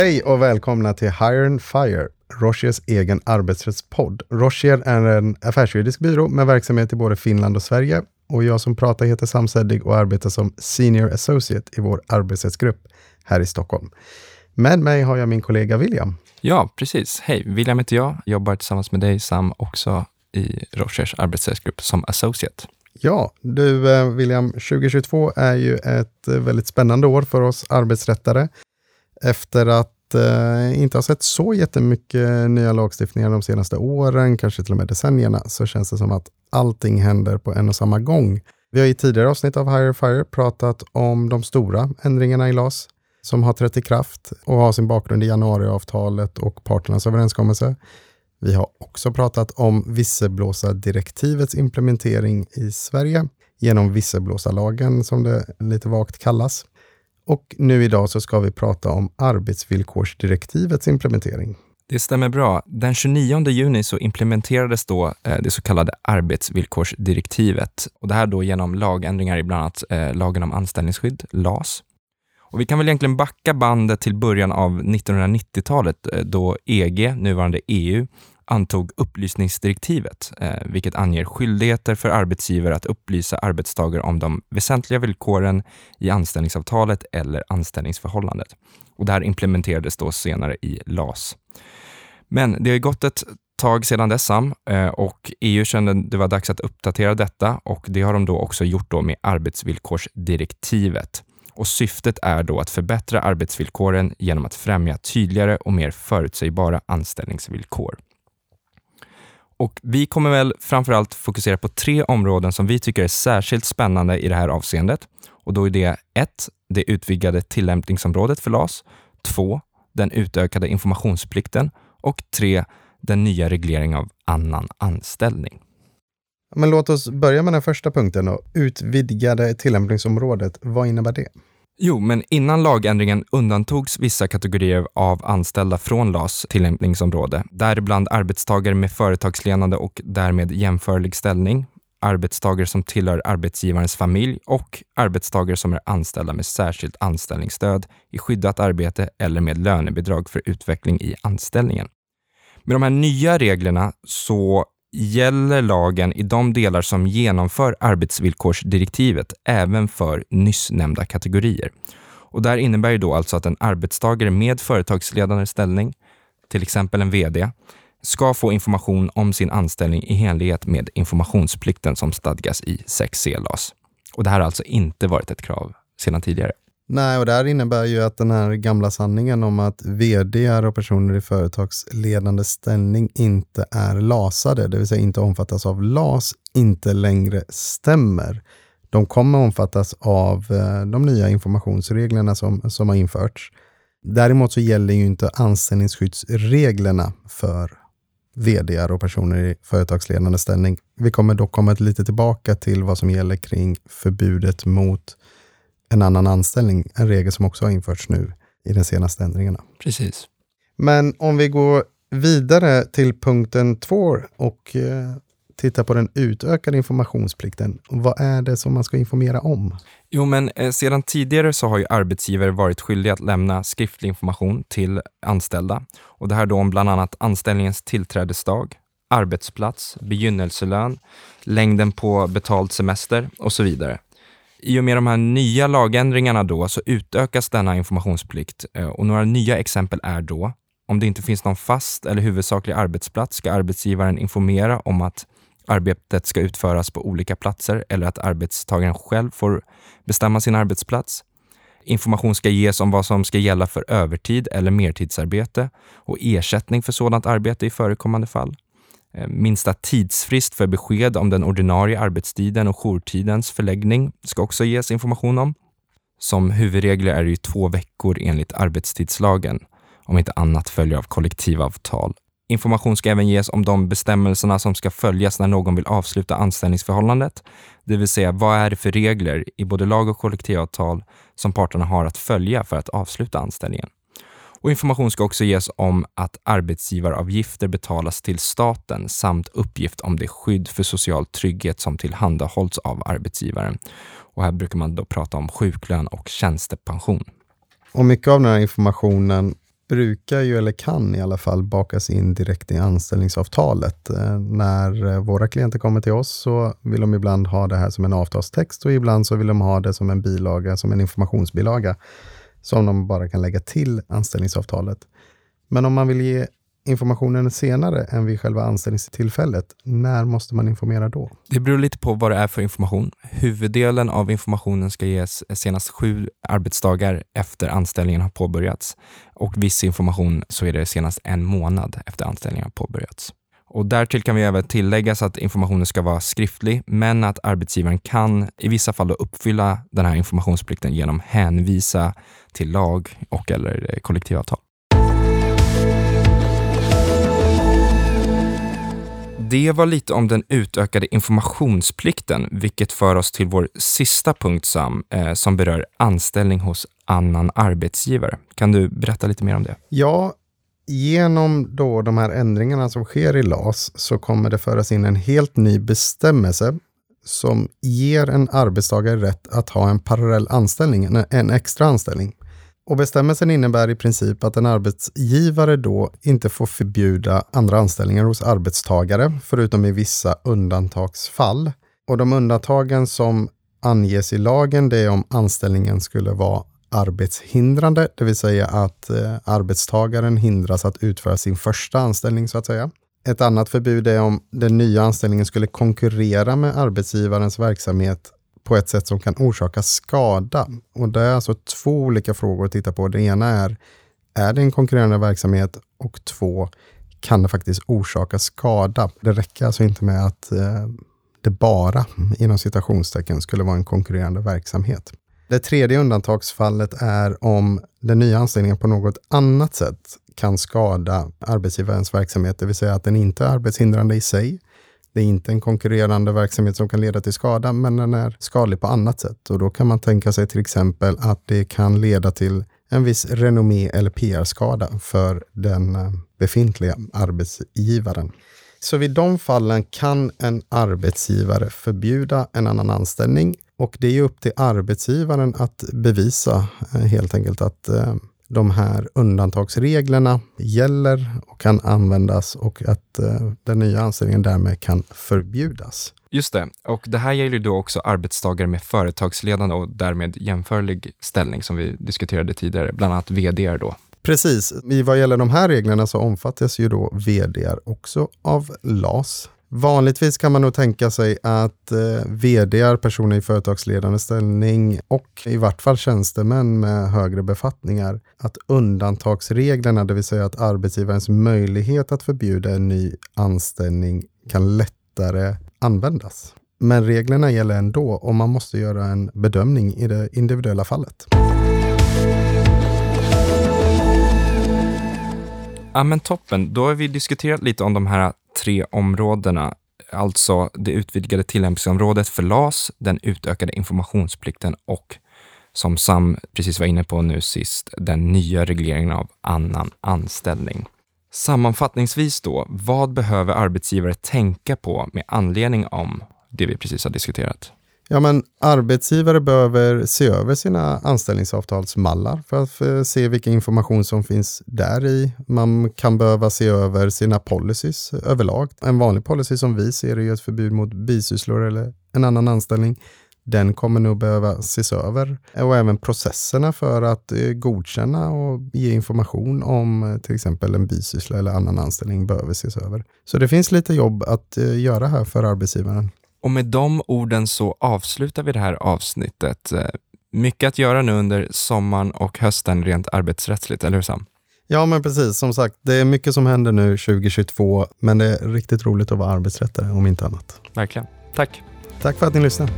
Hej och välkomna till Hire and Fire, Rochers egen arbetsrättspodd. Rocher är en affärsjuridisk byrå med verksamhet i både Finland och Sverige. Och jag som pratar heter Sam Seddig och arbetar som Senior Associate i vår arbetsrättsgrupp här i Stockholm. Med mig har jag min kollega William. Ja, precis. Hej, William heter jag. Jobbar tillsammans med dig, Sam, också i Rochers arbetsrättsgrupp som associate. Ja, du eh, William, 2022 är ju ett eh, väldigt spännande år för oss arbetsrättare. Efter att eh, inte ha sett så jättemycket nya lagstiftningar de senaste åren, kanske till och med decennierna, så känns det som att allting händer på en och samma gång. Vi har i tidigare avsnitt av Higher Fire pratat om de stora ändringarna i LAS som har trätt i kraft och har sin bakgrund i januariavtalet och parternas överenskommelse. Vi har också pratat om visselblåsardirektivets implementering i Sverige genom visselblåsarlagen som det lite vagt kallas. Och nu idag så ska vi prata om arbetsvillkorsdirektivets implementering. Det stämmer bra. Den 29 juni så implementerades då eh, det så kallade arbetsvillkorsdirektivet. Och det här då genom lagändringar i bland annat eh, lagen om anställningsskydd, LAS. Och vi kan väl egentligen backa bandet till början av 1990-talet eh, då EG, nuvarande EU, antog upplysningsdirektivet, eh, vilket anger skyldigheter för arbetsgivare att upplysa arbetstagare om de väsentliga villkoren i anställningsavtalet eller anställningsförhållandet. Och det här implementerades då senare i LAS. Men det har gått ett tag sedan dess Sam eh, och EU kände det var dags att uppdatera detta och det har de då också gjort då med arbetsvillkorsdirektivet. Och syftet är då att förbättra arbetsvillkoren genom att främja tydligare och mer förutsägbara anställningsvillkor. Och vi kommer väl framförallt fokusera på tre områden som vi tycker är särskilt spännande i det här avseendet. Och då är det 1. Det utvidgade tillämpningsområdet för LAS. 2. Den utökade informationsplikten. Och 3. Den nya regleringen av annan anställning. Men låt oss börja med den första punkten. Då. Utvidgade tillämpningsområdet, vad innebär det? Jo, men innan lagändringen undantogs vissa kategorier av anställda från LAS tillämpningsområde, däribland arbetstagare med företagsledande och därmed jämförlig ställning, arbetstagare som tillhör arbetsgivarens familj och arbetstagare som är anställda med särskilt anställningsstöd i skyddat arbete eller med lönebidrag för utveckling i anställningen. Med de här nya reglerna så gäller lagen i de delar som genomför arbetsvillkorsdirektivet även för nyss nämnda kategorier. Och där innebär ju då alltså att en arbetstagare med företagsledande ställning, till exempel en VD, ska få information om sin anställning i enlighet med informationsplikten som stadgas i 6C LAS. Och det här har alltså inte varit ett krav sedan tidigare. Nej, och det här innebär ju att den här gamla sanningen om att vd och personer i företagsledande ställning inte är lasade, det vill säga inte omfattas av LAS, inte längre stämmer. De kommer omfattas av eh, de nya informationsreglerna som, som har införts. Däremot så gäller ju inte anställningsskyddsreglerna för vd och personer i företagsledande ställning. Vi kommer dock komma lite tillbaka till vad som gäller kring förbudet mot en annan anställning, en regel som också har införts nu i de senaste ändringarna. Precis. Men om vi går vidare till punkten två och eh, tittar på den utökade informationsplikten. Vad är det som man ska informera om? Jo, men eh, sedan tidigare så har ju arbetsgivare varit skyldiga att lämna skriftlig information till anställda. Och det här då om bland annat anställningens tillträdesdag, arbetsplats, begynnelselön, längden på betald semester och så vidare. I och med de här nya lagändringarna då så utökas denna informationsplikt eh, och några nya exempel är då om det inte finns någon fast eller huvudsaklig arbetsplats ska arbetsgivaren informera om att arbetet ska utföras på olika platser eller att arbetstagaren själv får bestämma sin arbetsplats. Information ska ges om vad som ska gälla för övertid eller mertidsarbete och ersättning för sådant arbete i förekommande fall. Eh, minsta tidsfrist för besked om den ordinarie arbetstiden och jourtidens förläggning ska också ges information om. Som huvudregel är det ju två veckor enligt arbetstidslagen, om inte annat följer av kollektivavtal. Information ska även ges om de bestämmelserna som ska följas när någon vill avsluta anställningsförhållandet. Det vill säga, vad är det för regler i både lag och kollektivavtal som parterna har att följa för att avsluta anställningen? Och information ska också ges om att arbetsgivaravgifter betalas till staten samt uppgift om det skydd för social trygghet som tillhandahålls av arbetsgivaren. Och här brukar man då prata om sjuklön och tjänstepension. Och mycket av den här informationen brukar ju, eller kan i alla fall, bakas in direkt i anställningsavtalet. Eh, när eh, våra klienter kommer till oss så vill de ibland ha det här som en avtalstext och ibland så vill de ha det som en bilaga, som en informationsbilaga, som de bara kan lägga till anställningsavtalet. Men om man vill ge informationen senare än vid själva anställningstillfället, när måste man informera då? Det beror lite på vad det är för information. Huvuddelen av informationen ska ges senast sju arbetsdagar efter anställningen har påbörjats och viss information så är det senast en månad efter anställningen har påbörjats. Och därtill kan vi även tillägga så att informationen ska vara skriftlig, men att arbetsgivaren kan i vissa fall uppfylla den här informationsplikten genom hänvisa till lag och eller eh, kollektivavtal. Det var lite om den utökade informationsplikten, vilket för oss till vår sista punkt Sam, eh, som berör anställning hos annan arbetsgivare. Kan du berätta lite mer om det? Ja, genom då de här ändringarna som sker i LAS så kommer det föras in en helt ny bestämmelse som ger en arbetstagare rätt att ha en parallell anställning, en extra anställning. Och bestämmelsen innebär i princip att en arbetsgivare då inte får förbjuda andra anställningar hos arbetstagare, förutom i vissa undantagsfall. Och de undantagen som anges i lagen, det är om anställningen skulle vara arbetshindrande, det vill säga att eh, arbetstagaren hindras att utföra sin första anställning så att säga. Ett annat förbud är om den nya anställningen skulle konkurrera med arbetsgivarens verksamhet på ett sätt som kan orsaka skada. Och det är alltså två olika frågor att titta på. Det ena är, är det en konkurrerande verksamhet? Och två, kan det faktiskt orsaka skada? Det räcker alltså inte med att eh, det bara, inom citationstecken, skulle vara en konkurrerande verksamhet. Det tredje undantagsfallet är om den nya anställningen på något annat sätt kan skada arbetsgivarens verksamhet, det vill säga att den inte är arbetshindrande i sig, det är inte en konkurrerande verksamhet som kan leda till skada, men den är skadlig på annat sätt. Och då kan man tänka sig till exempel att det kan leda till en viss renommé eller PR-skada för den eh, befintliga arbetsgivaren. Så vid de fallen kan en arbetsgivare förbjuda en annan anställning och det är upp till arbetsgivaren att bevisa eh, helt enkelt att eh, de här undantagsreglerna gäller och kan användas och att eh, den nya anställningen därmed kan förbjudas. Just det, och det här gäller då också arbetstagare med företagsledande och därmed jämförlig ställning som vi diskuterade tidigare, bland annat vd då. Precis, i vad gäller de här reglerna så omfattas ju då vd också av LAS. Vanligtvis kan man nog tänka sig att eh, vd, personer i företagsledande ställning och i vart fall tjänstemän med högre befattningar, att undantagsreglerna, det vill säga att arbetsgivarens möjlighet att förbjuda en ny anställning kan lättare användas. Men reglerna gäller ändå och man måste göra en bedömning i det individuella fallet. Ja men toppen, då har vi diskuterat lite om de här tre områdena, alltså det utvidgade tillämpningsområdet för LAS, den utökade informationsplikten och som Sam precis var inne på nu sist, den nya regleringen av annan anställning. Sammanfattningsvis då, vad behöver arbetsgivare tänka på med anledning om det vi precis har diskuterat? Ja, men arbetsgivare behöver se över sina anställningsavtalsmallar för att eh, se vilken information som finns där i. Man kan behöva se över sina policies överlag. En vanlig policy som vi ser är ett förbud mot bisysslor eller en annan anställning. Den kommer nog behöva ses över och även processerna för att eh, godkänna och ge information om eh, till exempel en bisyssla eller annan anställning behöver ses över. Så det finns lite jobb att göra här för arbetsgivaren. Och med de orden så avslutar vi det här avsnittet. Eh, mycket att göra nu under sommaren och hösten rent arbetsrättsligt, eller hur Sam? Ja, men precis. Som sagt, det är mycket som händer nu 2022, men det är riktigt roligt att vara arbetsrättare om inte annat. Verkligen. Tack. Tack för att ni lyssnade.